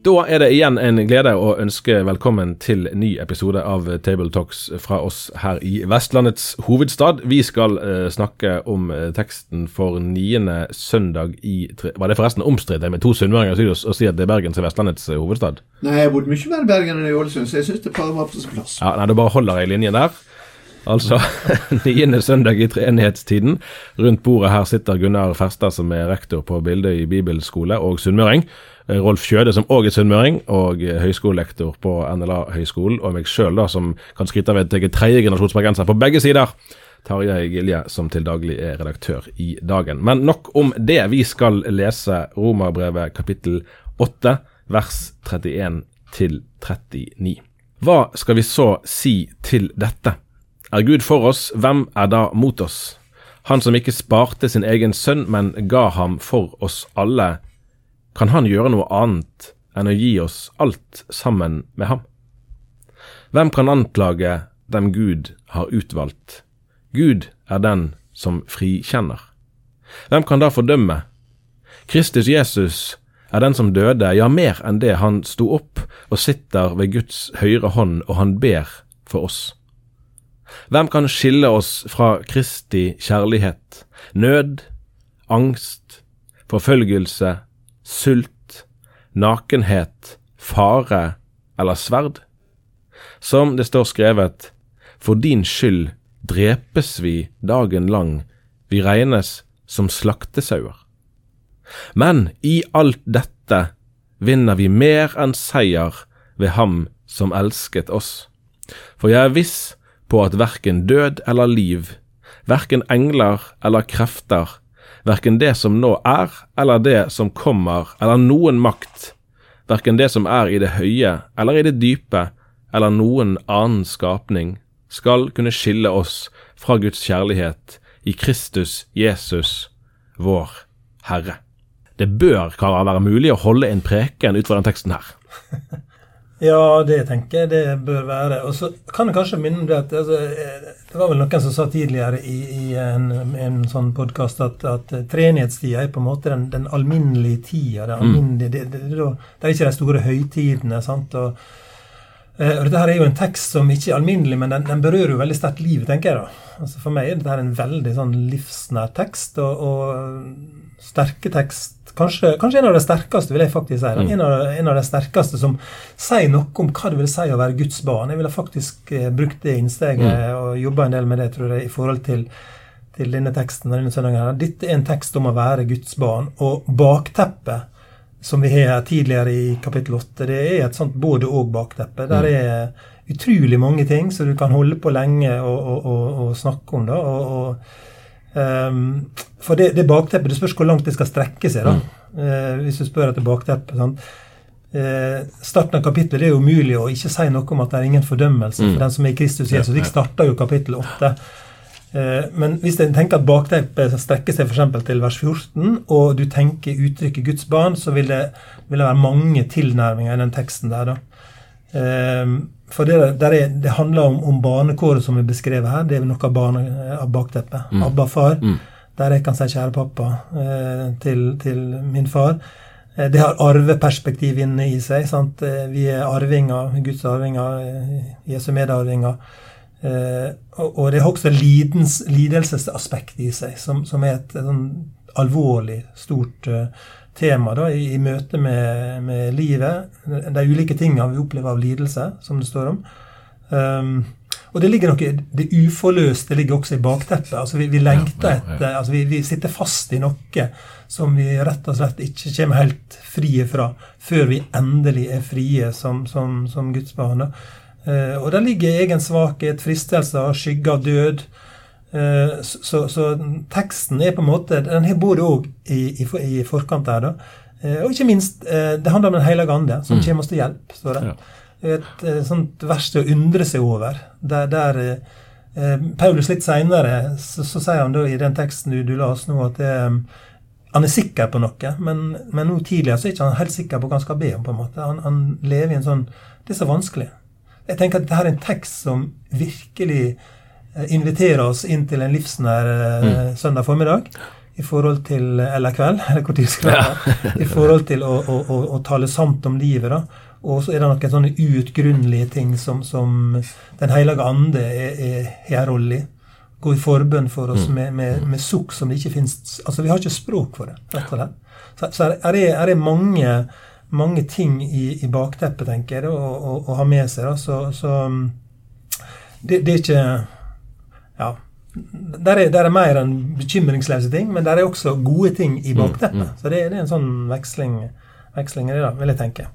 Da er det igjen en glede å ønske velkommen til ny episode av Table Talks fra oss her i Vestlandets hovedstad. Vi skal uh, snakke om uh, teksten for niende søndag i Var det forresten omstridt med to sunnmøringer å si at det er Bergen som er Vestlandets uh, hovedstad? Nei, jeg har bodd mye mer i Bergen enn i Ålesund, så jeg syns det var på sin plass. Ja, nei, Da bare holder jeg linjen der. Altså niende søndag i treenighetstiden. Rundt bordet her sitter Gunnar Ferstad, som er rektor på Bilde i bibelskole, og sunnmøring. Eh, Rolf Kjøde, som òg er sunnmøring, og eh, høyskolelektor på NLA-høgskolen, og meg sjøl, som kan skryte av at jeg er tredjegenerasjons bergenser på begge sider. Tarjei Gilje, som til daglig er redaktør i Dagen. Men nok om det. Vi skal lese Romerbrevet kapittel 8, vers 31 til 39. Hva skal vi så si til dette? Er Gud for oss, hvem er da mot oss? Han som ikke sparte sin egen sønn, men ga ham for oss alle kan han gjøre noe annet enn å gi oss alt sammen med ham? Hvem kan anklage dem Gud har utvalgt? Gud er den som frikjenner. Hvem kan da fordømme? Kristus Jesus er den som døde, ja, mer enn det, han sto opp og sitter ved Guds høyre hånd, og han ber for oss. Hvem kan skille oss fra Kristi kjærlighet? Nød, angst, forfølgelse, sult, nakenhet, fare eller sverd? Som det står skrevet, for din skyld drepes vi dagen lang, vi regnes som slaktesauer. Men i alt dette vinner vi mer enn seier ved Ham som elsket oss. For jeg er viss på at verken død eller liv, verken engler eller krefter, verken det som nå er, eller det som kommer, eller noen makt, verken det som er i det høye eller i det dype, eller noen annen skapning, skal kunne skille oss fra Guds kjærlighet i Kristus Jesus, vår Herre. Det bør karer, være mulig å holde en preken ut fra den teksten her. Ja, det tenker jeg det bør være. Og så kan jeg kanskje minne om det at altså, Det var vel noen som sa tidligere i, i en, en, sånn podkast at, at treenighetstida er på en måte den, den alminnelige tida. Det, mm. alminnelige, det, det, det, det, er ikke de store høytidene. sant, og, eh, og Dette her er jo en tekst som ikke er alminnelig, men den, den berører jo veldig sterkt livet, tenker jeg. da. Altså For meg er dette en veldig sånn livsnær tekst, og, og sterke tekst Kanskje, kanskje, en av de sterkeste, vil jeg faktisk si. Mm. En, av, en, av, de sterkeste som sier noe om hva det vil si å være Guds barn. Jeg ville faktisk eh, brukt det innsteget mm. og jobba en del med det, tror jeg, i forhold til, til denne teksten. denne søndagen. Dette er en tekst om å være Guds barn. Og bakteppet, som vi har tidligere i kapittel 8, det er et sånt både-og-bakteppe. Der mm. er utrolig mange ting som du kan holde på lenge og, og, og, og snakke om. da, og, og Um, for det, det bakteppet Det spørs hvor langt det skal strekke seg. da, mm. uh, Hvis du spør etter bakteppet. Sånn. Uh, starten av kapittelet det er jo umulig å ikke si noe om at det er ingen fordømmelse mm. for den som er i Kristus Jesus. Vi starta jo kapittel 8. Uh, men hvis en tenker at bakteppet strekker seg f.eks. til vers 14, og du tenker uttrykket Guds barn, så vil det, vil det være mange tilnærminger i den teksten der. da. Um, for det, er, det handler om, om, barnekåret som er beskrevet her. Det er noe av, barne, av bakteppet. Mm. Abba far. Mm. Der jeg kan si 'kjære pappa' eh, til, til, min far. Eh, det har arveperspektiv inne i seg. Sant? Eh, vi er arvinger, Guds arvinger, eh, Jesu medarvinger. Eh, og, og, det har også lidens, lidelsesaspekt i seg, som, som er et, et sånn alvorlig, stort uh, tema da, i, i møte med, med, livet. De ulike tingene vi opplever av lidelse, som det står om. Um, og det ligger noe, det uforløste ligger også i bakteppet. altså Vi, vi lengter etter altså vi, vi, sitter fast i noe som vi rett og slett ikke kommer helt frie fra før vi endelig er frie som, som, som Guds barn. Uh, og der ligger egen svakhet, fristelser, skygge av død. Eh, så, så, teksten er på en måte Den både òg i, i, i, forkant der, da. Eh, og ikke minst, eh, det handler om Den hellige ande, som mm. kommer oss til hjelp. står det. Ja. Et, sånt vers til å undre seg over. Der, der eh, Paulus litt seinere så, så, sier han da i den teksten du, du la oss nå, at det, han er sikker på noe, men, men nå tidligere så er ikke han helt sikker på hva han skal be om. på en måte. Han, han lever i en sånn Det er så vanskelig. jeg tenker at dette er en tekst som virkelig eh, inviterer oss inn til en livsnær mm. søndag formiddag. I forhold til, eller kveld, eller hvor tid skal være. I forhold til å, å, å, å tale sant om livet. da. Og så er det noen sånne uutgrunnelige ting som, som Den hellige ande er, har en rolle i. Gå i forbønn for oss med, med, med sukk som det ikke fins Altså, vi har ikke språk for det. rett og slett. Så, så er, det, er det mange, mange ting i, i bakteppet, tenker jeg, å, ha med seg. Da. Så, så um, det, det er ikke Ja. Der er, der er mer enn bekymringsløse ting, men der er også gode ting i bakteppet. Så det, det er en sånn veksling, veksling i det, da, vil jeg tenke.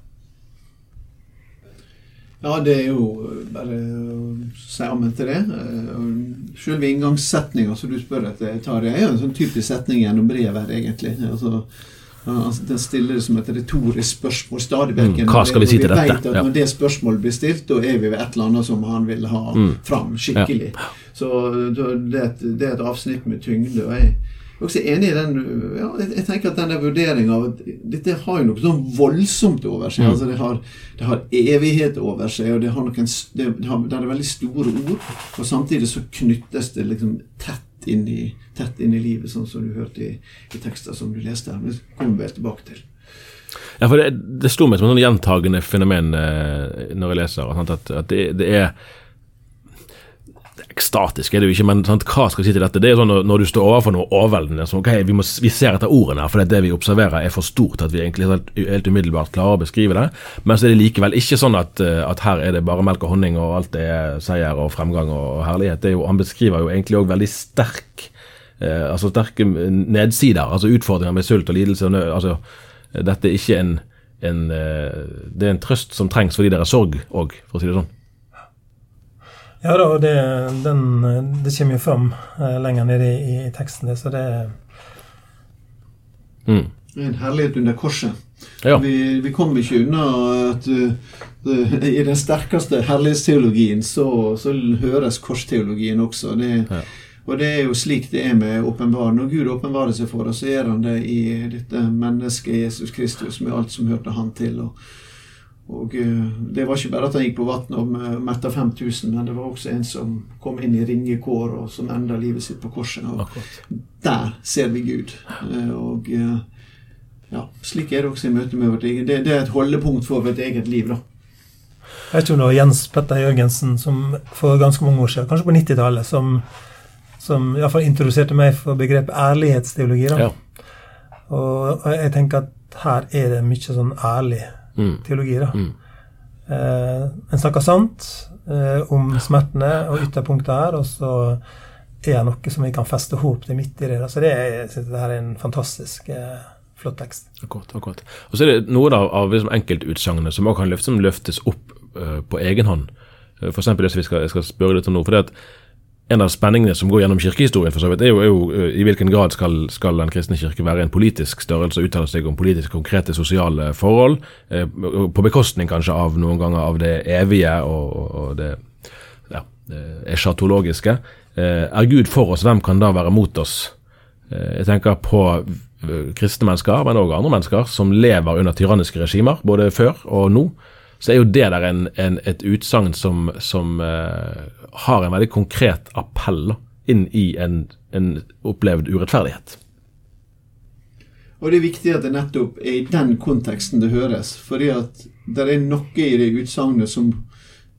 Ja, det er jo bare å si amen til det. Eh, Selve inngangssetninga som du spør etter, Tarjei, er jo en sånn typisk setning gjennom brevet, egentlig. Altså, Den stiller det som et retorisk spørsmål stadig vekk. Mm, hva skal vi si til dette? at Ja. Når det spørsmålet blir stilt, da er vi ved et eller annet som han vil ha Mm. fram skikkelig. Så det er, et, det er et avsnitt med tyngde. og jeg er også enig i den ja, jeg, tenker at denne vurderinga av at dette har jo noe sånn voldsomt over seg. Mm. altså Det har, det har evighet over seg, og det, har noen, det, det, har, det er veldig store ord. Og samtidig så knyttes det liksom tett inn i, tett inn i livet, sånn som du hørte i, i tekster som du leste her. Men det kommer vi tilbake til. Ja, for det, det slo meg som et sånn gjentagende fenomen eh, når jeg leser, sant, at, at det, det er Ekstatisk er det jo ikke, men sant, hva skal jeg si til dette? Det er sånn når, når du står overfor noe overveldende så, ok, vi, må, vi ser etter ordene her, for det, det vi observerer er for stort at vi egentlig helt, helt umiddelbart klarer å beskrive det. Men så er det likevel ikke sånn at, eh, at her er det bare melk og honning og alt er seier og fremgang og herlighet. Er jo, han beskriver jo egentlig òg veldig sterk eh, altså sterke nedsider, altså utfordringer med sult og lidelse og nød. altså dette er ikke en, en eh, Det er en trøst som trengs fordi det er sorg òg, for å si det sånn. Ja da, og det, den, det kommer jo fram eh, lenger nede i, i teksten. Det, så det Mm. En herlighet under korset. Ja. Vi, vi kommer ikke unna at uh, i den sterkeste herlighetsteologien så, så høres korsteologien også. Det, Ja. Og det er jo slik det er med åpenbaring. Når Gud åpenbarer seg for oss, så gjør han det i dette mennesket Jesus Kristus med alt som hørte han til. Og, og uh, det var ikke bare at han gikk på vann og metta 5000, men det var også en som kom inn i ringekår og som enda livet sitt på korset. Og Akkurat. der ser vi Gud. Eh, Og eh, ja, slik er det også i møte med vårt eget Det, det er et holdepunkt for vårt eget liv, da. Jeg tror nå det var Jens Petter Jørgensen som for ganske mange år siden, kanskje på 90-tallet, som, som i hvert fall introduserte meg for begrepet ærlighetsteologi. Da. Ja. Og jeg tenker at her er det mye sånn ærlig Mm. teologi. da. Mm. Eh, en snakker sant eh, om smertene og ytterpunktet her, og så er det noe som vi kan feste håp til midt i det. da. Så det jeg synes det her er en fantastisk eh, flott tekst. Akkurat. akkurat. Og så er det noen av, av liksom enkeltutsagnene som også kan løftes, som løftes opp uh, på egen hånd. Uh, for eksempel det som vi skal, skal spørre litt om nå. fordi at En av spenningene som går gjennom kirkehistorien, for så vidt, er jo, er jo eh, i hvilken grad skal, skal Den kristne kirke være en politisk størrelse og uttale seg om politisk konkrete sosiale forhold, eh, på bekostning kanskje av noen ganger av det evige og, og, det ja, eschatologiske. Eh, er Gud for oss, hvem kan da være mot oss? Eh, Jeg tenker på eh, kristne mennesker, men òg andre mennesker, som lever under tyranniske regimer, både før og nå. Så er jo det der en, en, et utsagn som, som uh, har en veldig konkret appell inn i en, en opplevd urettferdighet. Og det er viktig at det nettopp er i den konteksten det høres. Fordi at det er noe i det utsagnet som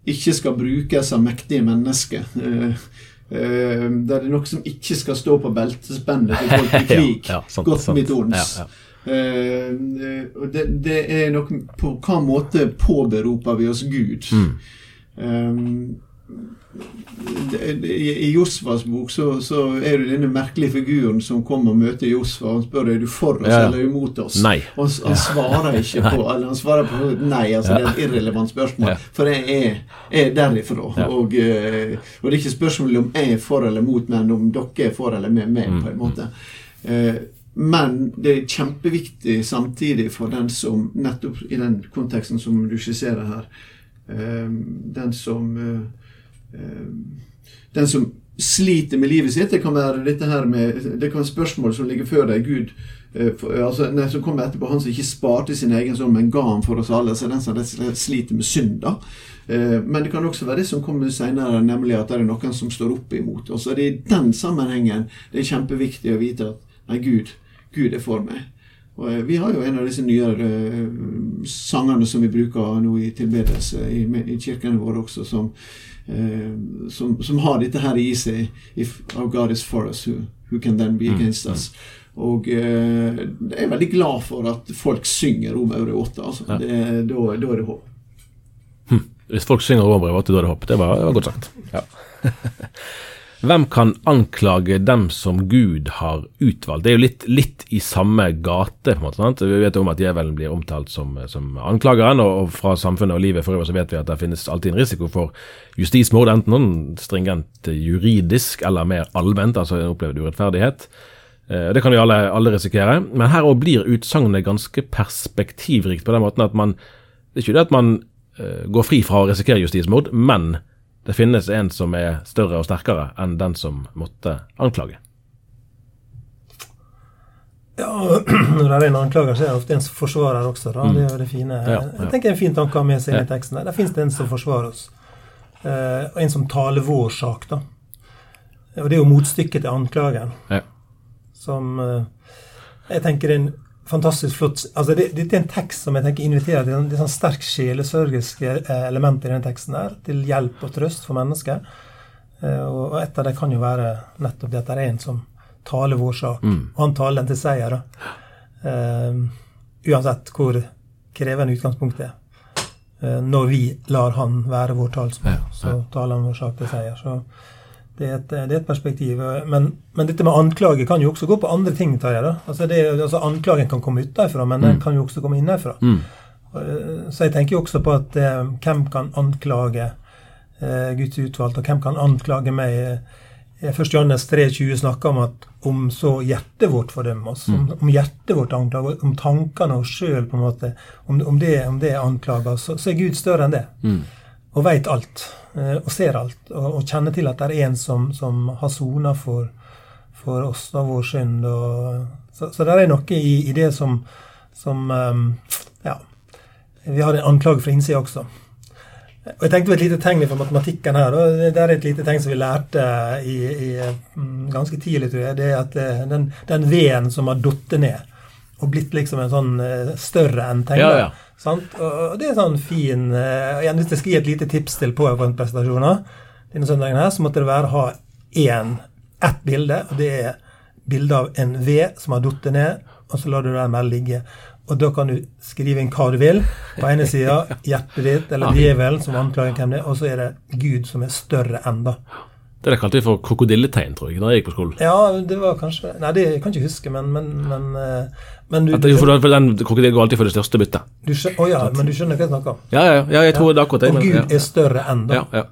ikke skal brukes av mektige mennesker. Eh, det er noe som ikke skal stå på beltespennet til folk i krig. Ja, ja, sant, Godt sant. mitt ons. Ja, ja. Eh, eh, det, det er noe På hva måte påberoper vi oss Gud? Det, det, I Josvas bok så, så er det denne merkelige figuren som kommer og møter Josva Han spør er du for oss Ja, ja. eller imot oss. Nei. Han, han svarer ikke på Eller han svarer på nei. altså Det er et irrelevant spørsmål. Ja. For jeg er, er derifra. Ja. Og, eh, og det er ikke spørsmålet om jeg er for eller mot, men om dere er for eller med meg, Mm, på en måte. Men det er kjempeviktig samtidig for den som Nettopp i den konteksten som du skisserer her. eh, den som eh, eh, Den som sliter med livet sitt. Det kan være dette her med Det kan være spørsmål som ligger før deg. Gud, eh, altså, nei, som kommer etterpå, han som ikke sparte sin egen sånn, men ga han for oss alle. Så den som sliter med synd. da. Men det kan også være det som kommer senere, nemlig at det er noen som står opp imot. Og så er det i den sammenhengen det er kjempeviktig å vite at nei, Gud, Gud er for meg. Og eh, Vi har jo en av disse nyere eh, sangene som vi bruker nå i tilbedelse i, i kirkene våre også, som, eh, som, som har dette her i seg. If our God is for us, who, who can then be against us? Og eh, jeg er veldig glad for at folk synger Romerbrevet 8. Altså. Ja. Det, da, da er det håp. Hvis folk synger Romerbrevet 8, da er det håp. Det var, det var godt sagt. Ja. Hvem kan anklage dem som Gud har utvalgt? Det er jo litt, litt i samme gate. på en måte, sant? Vi vet om at djevelen blir omtalt som, som anklageren, og, og fra samfunnet og livet for øvrig så vet vi at det finnes alltid en risiko for justismord, enten noen stringent juridisk eller mer allment, altså en opplevd urettferdighet. Eh, Det kan vi alle, alle risikere. Men her òg blir utsagnet ganske perspektivrikt på den måten at man Det er ikke det at man eh, går fri fra å risikere justismord, men det finnes en som er større og sterkere enn den som måtte anklage. Ja, Når det er en anklager, så er det ofte en som forsvarer også. Da. Det er jo det fine. Ja, ja. Jeg tenker det er en fin tanke å ha med seg inn i teksten. Der Der finnes det en som forsvarer oss. Eh, og en som taler vår sak. da. Og det er jo motstykket til anklageren. Ja. Som eh, jeg tenker er en fantastisk flott altså det, Dette er en tekst som jeg tenker inviterer til en, det sånn sterk sjelesørgiske eh, element i denne teksten. her, Til hjelp og trøst for mennesker. Eh, og og et av det kan jo være nettopp det at det er en som taler vår sak. Og han taler den til seier. Eh, uansett hvor krevende utgangspunktet er. Uh, når vi lar han være vår talsmann, Ja, ja. så taler han vår sak til seier. Så det er et, det er et perspektiv. Men, men dette med anklage kan jo også gå på andre ting. Tar jeg, da. Altså det, altså Anklagen kan komme utenfra, men den kan jo også komme innenfra. Mm. Eh, Så jeg tenker jo også på at eh, hvem kan anklage eh, Guds utvalgte, og hvem kan anklage meg? Eh, 1. Johannes 3,20 snakker om at om så hjertet vårt fordømmer oss, om, om hjertet vårt anklager, om tankene og sjøl, på en måte, om, om, det, om det er anklager, så, så er Gud større enn det. Og veit alt, eh, og ser alt, og, kjenner til at det er en som, som har sona for, for oss og vår synd. Og, så, så det er noe i, i det som, som eh, Ja. Vi har en anklage fra innsida også. Og Jeg tenkte på et lite tegn fra matematikken her. og Det er et lite tegn som vi lærte i, i, mm, ganske tidlig, tror jeg. Det er at eh, den, V-en som har datt ned og blitt liksom en sånn eh, større enn tegnet. Ja, ja. Sant? Og det er sånn fin eh, igjen, Hvis jeg skal gi et lite tips til powerpoint-presentasjoner denne søndagen, her, så måtte det være å ha én, ett bilde. og Det er bilde av en ved som har falt ned, og så lar du den bare ligge. Og da kan du skrive inn hva du vil. På ene sida hjertet ditt, eller djevelen som anklager hvem det er, og så er det Gud som er større enn, da. Det kalte vi for krokodilletegn, tror jeg, da jeg gikk på skolen. Ja, det var kanskje Nei, det kan jeg ikke huske, men Men, men, eh, men du, At det, for, den krokodillen går alltid for det største byttet. Å oh ja, men du skjønner hva jeg snakker om? Ja, ja, ja, jeg tror det er akkurat det. Og men- Gud ja. er større enn, da. Ja, ja.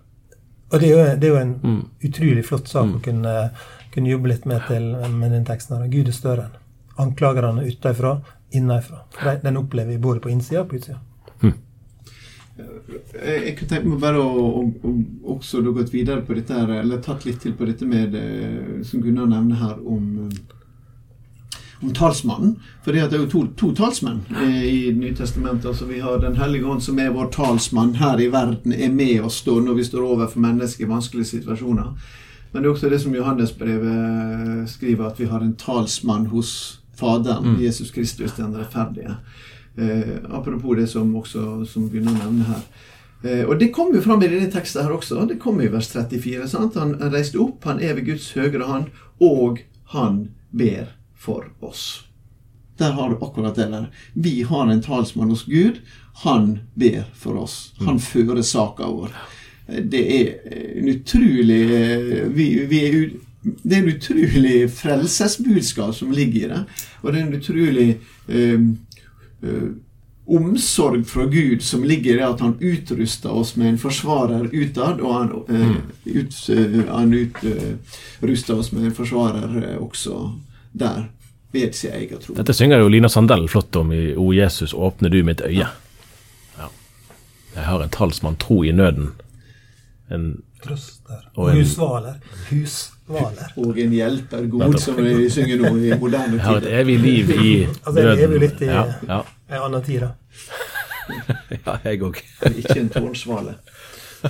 Og det er jo, det er jo en Mm. utrolig flott sak å kunne, kunne jobbe litt med, til, med den teksten. her. Gud er større enn anklagerne utenfra, innenfra. De- Den opplever vi både på innsida og på utsida. Jeg, jeg kunne tenke meg bare å, å, å også da gått videre på dette her, eller tatt litt til på dette med eh, som Gunnar nevner her om eh, om talsmannen. For det er jo to, to talsmenn eh, i Nytestamentet. Altså vi har Den hellige ånd som er vår talsmann her i verden, er med oss da når vi står overfor mennesker i vanskelige situasjoner. Men det er også det som Johannesbrevet skriver, at vi har en talsmann hos Faderen, Jesus Kristus, den rettferdige. Eh, apropos det som også som Gunnar nevner her. Eh, og Det kommer jo fram i denne teksten her også. Det kommer i vers 34. sant? Han reiste opp, han er ved Guds høyre hånd, og han ber for oss. Der har du akkurat det der. Vi har en talsmann hos Gud. Han ber for oss. Han fører saka vår. Det er en utrolig eh, vi, vi er Det er en utrolig frelsesbudskap som ligger i det. Og det er en utrolig eh, omsorg fra Gud som ligger i det at han utruster oss med en forsvarer utad, og han, eh, ut, eh, han utruster oss med en forsvarer eh, også der, ved sin egen tro. Dette synger jo Lina Sandell flott om i O Jesus, åpner du mitt øye. Ja. Jeg har en talsmann, tro i nøden. En trøster. Og en- husvaler. Husvaler. Og en hjelper god, som vi synger nå i moderne Jeg har et evig liv i Altså, jeg lever jo litt i- Ja, ja, En annen tid, da. ja jeg òg. Ikke en tårnsvale.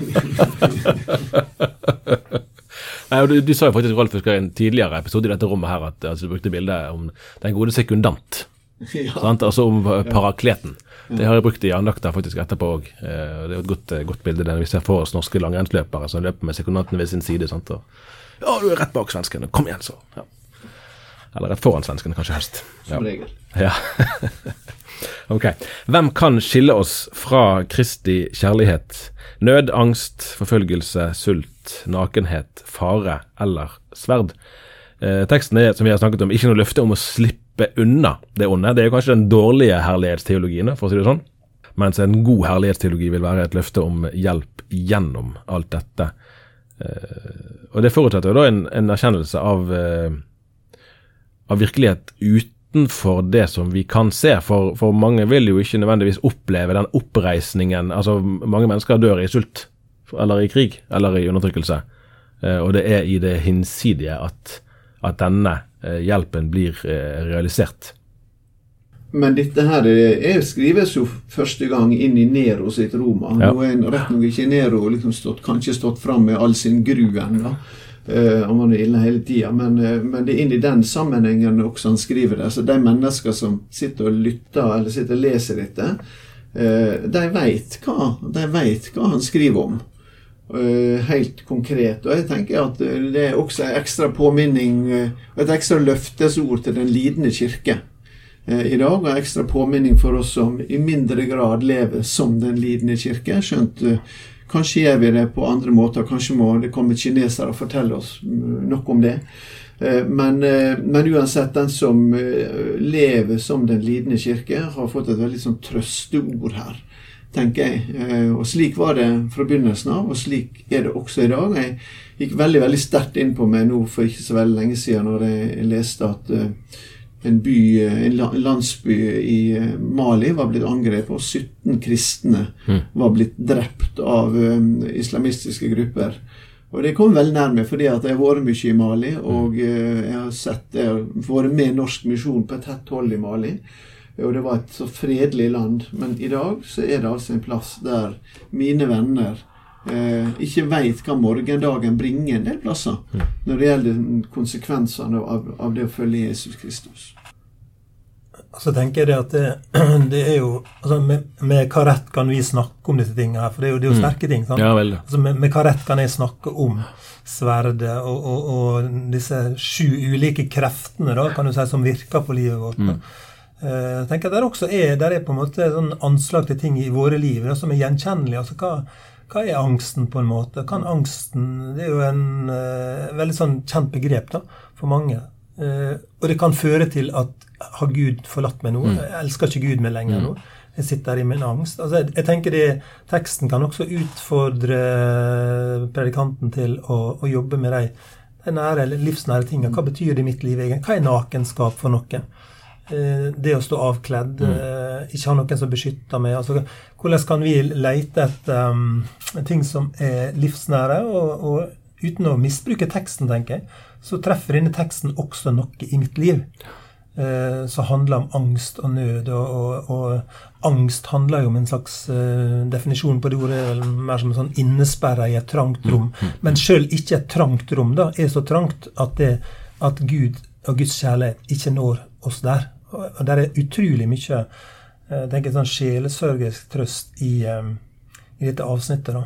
Nei, og du, du sa jo faktisk Rolf, husker i en tidligere episode i dette rommet her at altså, du brukte bildet om den gode sekundant. Ja. Sant? Altså om parakleten. Det har jeg brukt i andakter faktisk etterpå òg. Det er et godt, eh, godt bilde der vi ser for oss norske langrennsløpere som løper med sekundanten ved sin side. Sant? Og, ja, du er rett bak svenskene. Kom igjen, så. Ja. Eller rett foran svenskene, kanskje helst. Ja. Som regel. Ja. Ok. Hvem kan skille oss fra Kristi kjærlighet? Nød, angst, forfølgelse, sult, nakenhet, fare eller sverd? Eh, teksten er, som vi har snakket om, ikke noe løfte om å slippe unna det onde. Det er jo kanskje den dårlige herlighetsteologien, for å si det sånn. Mens en god herlighetsteologi vil være et løfte om hjelp gjennom alt dette. Eh, og det forutsetter jo da en, en erkjennelse av eh, av virkelighet utenfor det som vi kan se. For, for mange vil jo ikke nødvendigvis oppleve den oppreisningen. Altså, mange mennesker dør i sult, eller i krig, eller i undertrykkelse. Eh, og det er i det hinsidige at, at denne eh, hjelpen blir eh, realisert. Men dette her er, skrives jo første gang inn i Nero sitt Roma. Ja. Nå er rett nok ikke Nero liksom stått, kanskje stått fram med all sin gru ennå. Uh, han var ille hele tida, men, eh, men det er inn i den sammenhengen også han skriver det. Så de mennesker som sitter og lytter eller sitter og leser dette, eh, de veit hva, de vet hva han skriver om. Eh, helt konkret. Og jeg tenker at eh, det er også en ekstra påminning eh, og et ekstra løftesord til den lidende kirke eh, i dag. Og en ekstra påminning for oss som i mindre grad lever som den lidende kirke. Skjønt eh, kanskje gjør vi det på andre måter. Kanskje må det komme kinesere og fortelle oss mm, noe om det. Eh, Men, eh, men uansett, den som eh, lever som den lidende kirke, har fått et veldig sånn trøsteord her tenker jeg. Eh, Og slik var det fra begynnelsen av, og slik er det også i dag. Jeg gikk veldig veldig sterkt inn på meg nå for ikke så veldig lenge siden når jeg leste at eh, en, by, eh, en landsby i eh, Mali var blitt angrepet, og 17 kristne var blitt drept av eh, islamistiske grupper. Og det kom veldig nærme, fordi at jeg har vært mye i Mali, og eh, jeg har sett jeg har vært med Norsk misjon på et tett hold i Mali. Og det var et så fredelig land. Men i dag så er det altså en plass der mine venner eh, ikke veit hva morgendagen bringer en del plasser når det gjelder konsekvensene av, av det å følge Jesus Kristus. Så tenker jeg det at det, det er jo altså med, med hva rett kan vi snakke om disse tingene her? For det er jo, det er jo sterke ting. sant? Ja vel. Altså med, med hva rett kan jeg snakke om sverdet og, og, og disse sju ulike kreftene da, kan du si, som virker på livet vårt? da. Eh, Jeg tenker at Der også er, der er på en måte sånn anslag til ting i våre liv da, som er gjenkjennelige. altså hva, hva er angsten, på en måte? Kan angsten Det er jo en uh, veldig sånn kjent begrep da, for mange. Uh, og det kan føre til at har Gud forlatt meg nå? Jeg elsker ikke Gud meg lenger nå. Jeg sitter i min angst. Altså, jeg, jeg tenker det, Teksten kan også utfordre predikanten til å, å jobbe med de, de nære, livsnære tingene. Hva betyr det i mitt liv egentlig? Hva er nakenskap for noen? Eh, det å stå avkledd, mm. ikke ha noen som beskytter meg. Altså, hvordan kan vi lete etter um, ting som er livsnære, og, og uten å misbruke teksten, tenker jeg, så treffer denne teksten også noe i mitt liv Uh, som handler om angst og nød. Og, og, og angst handler jo om en slags uh, definisjon på det ordet, er mer som en sånn innesperra i et trangt rom. Men sjøl ikke et trangt rom da, er så trangt at, det, at Gud og Guds kjærlighet ikke når oss der. Og, der er utrolig mye eh, jeg tenker sånn sjelesørgisk trøst i, eh, i dette avsnittet. da.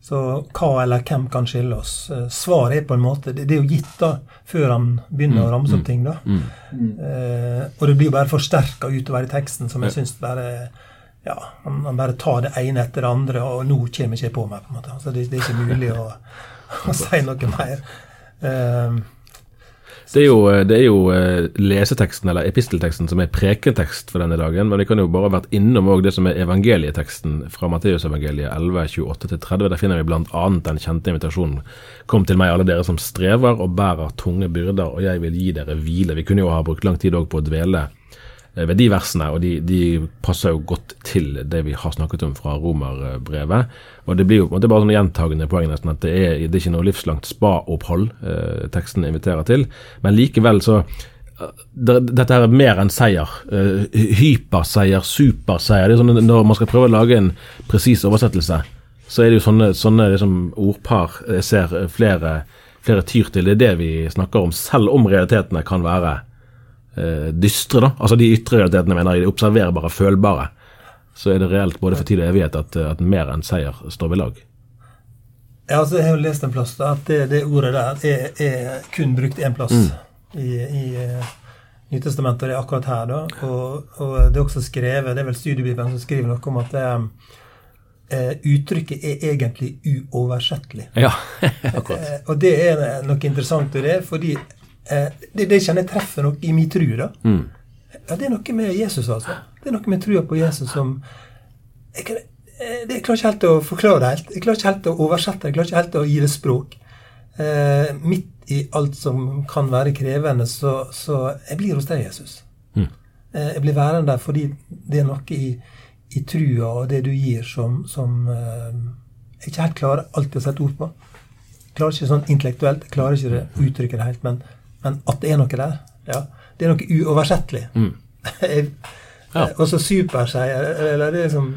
Så hva eller hvem kan skille oss? Eh, Svaret er på en måte Det, det er jo gitt da, før han begynner å ramse opp ting. da. Eh, og det blir jo bare forsterka utover i teksten, som jeg syns bare ja, han, han bare tar det ene etter det andre, og nå kommer ikke jeg på meg. på en måte. Altså, det, det er ikke mulig å, å si noe mer. Eh, Det er jo, det er jo eh, leseteksten eller epistelteksten som er prekentekst for denne dagen, men vi kan jo bare ha vært innom det som er evangelieteksten fra Matteusevangeliet 11, 28-30. Der finner vi bl.a. den kjente invitasjonen Kom til meg, alle dere som strever og bærer tunge byrder, og jeg vil gi dere hvile. Vi kunne jo ha brukt lang tid òg på å dvele eh, ved de versene, og de, de, passer jo godt til det vi har snakket om fra romerbrevet. Og det blir jo det er bare sånn gjentagende poeng nesten at det er, det er ikke noe livslangt spa-opphold eh, teksten inviterer til. Men likevel så dette her er mer enn seier. Uh, hyperseier, superseier. Det er sånn Når man skal prøve å lage en presis oversettelse, så er det jo sånne, sånne liksom, ordpar jeg ser flere, flere tyr til. Det er det vi snakker om, selv om realitetene kan være eh, dystre. da, Altså de ytre realitetene, mener jeg, de observerbare, følbare. Så er det reelt både for tid og evighet at, at mer enn seier står ved lag. Ja, altså Jeg har jo lest en plass da, at det, det ordet der er, er, kun brukt én plass mm. i, i uh, Nytestamentet, og det er akkurat her. da, og, og, det er også skrevet, det er vel studiebibelen som skriver noe om at det eh, uttrykket er egentlig uoversettelig. Ja, akkurat. Eh, og det er noe interessant i det, fordi eh, det, det kjenner jeg treffer noe i min tru. da. Mm. Ja, det er noe med Jesus, altså. Det er noe med trua på Jesus som jeg, jeg, eh, jeg klarer ikke helt å forklare det helt. Jeg klarer ikke helt å oversette det. Jeg klarer ikke helt å gi det språk. Eh, midt i alt som kan være krevende, så, så jeg blir hos deg, Jesus. Mm. Eh, jeg blir værende der fordi det er noe i i trua og det du gir, som, som eh, jeg ikke helt klarer alltid å sette ord på. Jeg klarer ikke sånn intellektuelt, jeg klarer ikke å uttrykket det helt, men, men, at det er noe der, ja, det er noe uoversettelig. Mm. ja. Og så superseier, eller det er liksom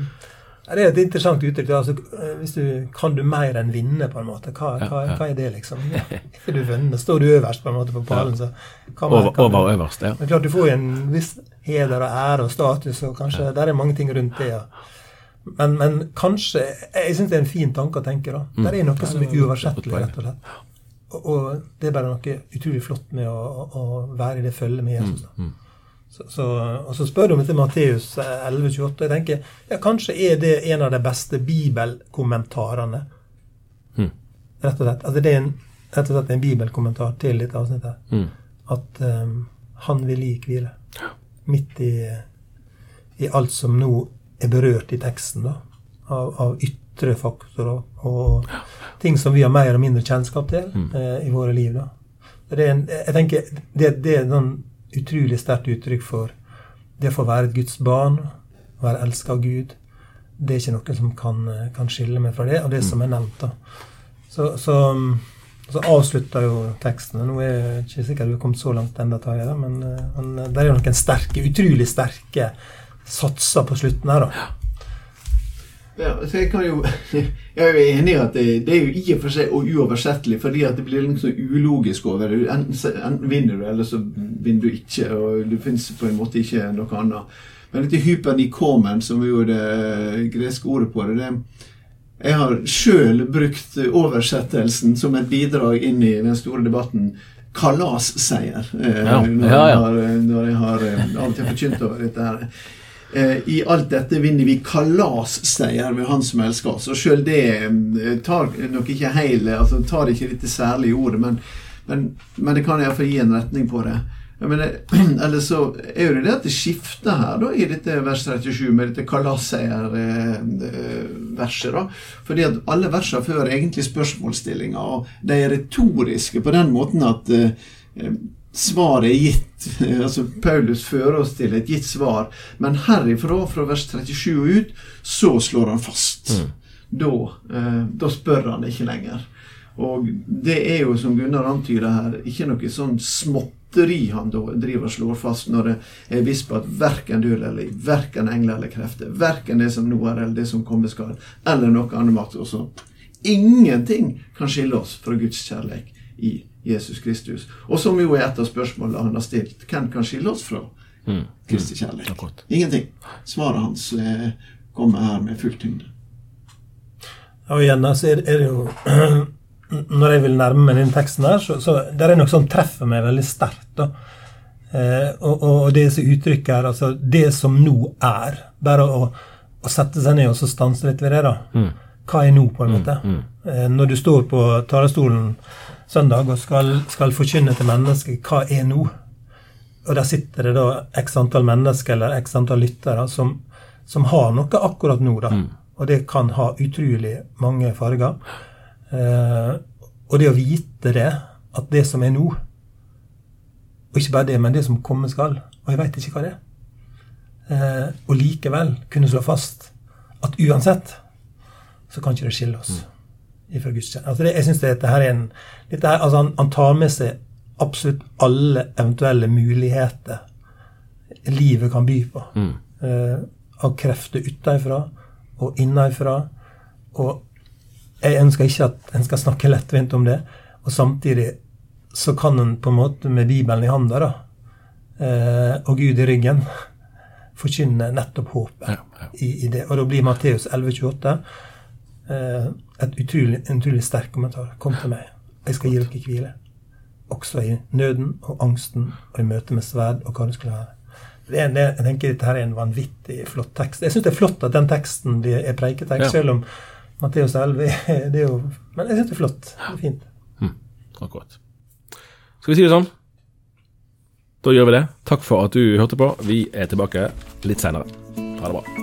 det er et interessant uttrykk. Altså, hvis du, kan du mer enn vinne, på en måte? Hva, hva, hva er det, liksom? Er du vunnet? Står du øverst på en måte på pallen, så kan man, over, over øverst, ja. Men klart, Du får jo en viss heder og ære og status, og kanskje ja. der er mange ting rundt det. Ja. Men, men, kanskje Jeg syns det er en fin tanke å tenke. da. Mm. Der er noe som er uoversettelig, rett og slett. Og, det er bare noe utrolig flott med å, å være i det følget med Jesus. da. Mm. mm. Så, så, og så spør du om etter Matteus 11,28. Jeg tenker ja, kanskje er det en av de beste bibelkommentarene. Mm. Rett og slett. Altså det er en, rett og slett en bibelkommentar til dette avsnittet. Mm. At um, han vil gi hvile. Midt i, i, alt som nå er berørt i teksten. da, Av, av ytre faktorer og ting som vi har mer og mindre kjennskap til mm. eh, i våre liv. da. Det er en, jeg tenker, det, det er noen utrolig sterkt uttrykk for det å få være et Guds barn, være elska av Gud. Det er ikke noe som kan, kan, skille meg fra det, og det som er nevnt. da. Så, så, så avslutter jo teksten. Nå er jeg ikke sikkert du har kommet så langt ennå, men, men det er noen sterke, utrolig sterke satser på slutten her. da. Ja, så jeg, kan jo, jeg er jo enig i at det, det, er jo i og for seg uoversettelig, fordi at det blir liksom ulogisk over det. Enten, enten vinner du, eller så vinner du ikke. og Det fins på en måte ikke noe annet. Men dette hypernikomen, som er jo det greske ordet på det, det Jeg har sjøl brukt oversettelsen som et bidrag inn i den store debatten kalasseier. Eh, ja, når, ja, ja. Når jeg har eh, til forkynt over dette her. Eh, I alt dette vinner vi kalasseier med Han som elsker oss. Og sjøl det eh, tar nok ikke hele, altså tar ikke dette særlige ordet, men, men, men det kan iallfall gi en retning på det. Mener, eller så er jo det det at det skifter her da, i dette vers 37 med dette kalasseierverset. fordi at alle versene før er egentlig spørsmålsstillinger, og de er retoriske på den måten at eh, svaret er gitt. altså Paulus fører oss til et gitt svar. Men herifra, fra vers 37 og ut, så slår han fast. Mm. Da, eh, da, spør han ikke lenger. Og det er jo, som Gunnar antyder her, ikke noe sånn småtteri han da driver og slår fast når det er visst på at verken død eller liv, verken engler eller krefter, verken det som nå er eller det som kommer skal, eller noe annet også. Ingenting kan skille oss fra Guds kjærlighet i Jesus Kristus. Og som jo er et av spørsmålene han har stilt. Hvem kan skille oss fra mm. Kristi kjærlighet? Mm. Ingenting. Svaret hans eh, kommer her med full tyngde. Og igjen så er, det jo Når jeg vil nærme meg den teksten her, så, så det er noe som treffer meg veldig sterkt. Eh, og, og, det som uttrykker her, altså det som nå er Bare å, å sette seg ned og så stanse litt ved det. da. Mm. Hva er nå, på en måte? Mm, mm. Eh, når du står på talerstolen søndag og skal, skal forkynne til mennesker hva er nå? Og der sitter det da x antall mennesker eller x antall lyttere som, som har noe akkurat nå. da. Mm. Og det kan ha utrolig mange farger. Eh, og det å vite det, at det som er nå Og ikke bare det, men det som komme skal Og jeg veit ikke hva det er. eh, og likevel kunne slå fast at uansett så kan ikke det skille oss ifra gudstjenesten. Altså det, jeg synes dette her er en dette her, altså han, han tar med seg absolutt alle eventuelle muligheter livet kan by på. Eh, av krefter utenfra og innenfra. Og jeg ønsker ikke at en skal snakke lettvint om det. Og samtidig så kan en på en måte med Bibelen i handa da, eh, og Gud i ryggen forkynne nettopp håpet Ja, ja. I, i det. Og da blir Matteus 11,28 eh, et utrolig, en utrolig sterk kommentar. Kom til meg, jeg skal gi dere hvile. Også i nøden og angsten og i møte med sverd og hva det skulle være. Det er, det, jeg tenker Dette her er en vanvittig flott tekst. Jeg syns det er flott at den teksten er preiketekst, Ja. selv om Matteus 11 er- det er jo Men jeg syns det er flott. Det er fint. Akkurat. Skal vi si det sånn? Da gjør vi det. Takk for at du hørte på. Vi er tilbake litt seinere. Ha det bra.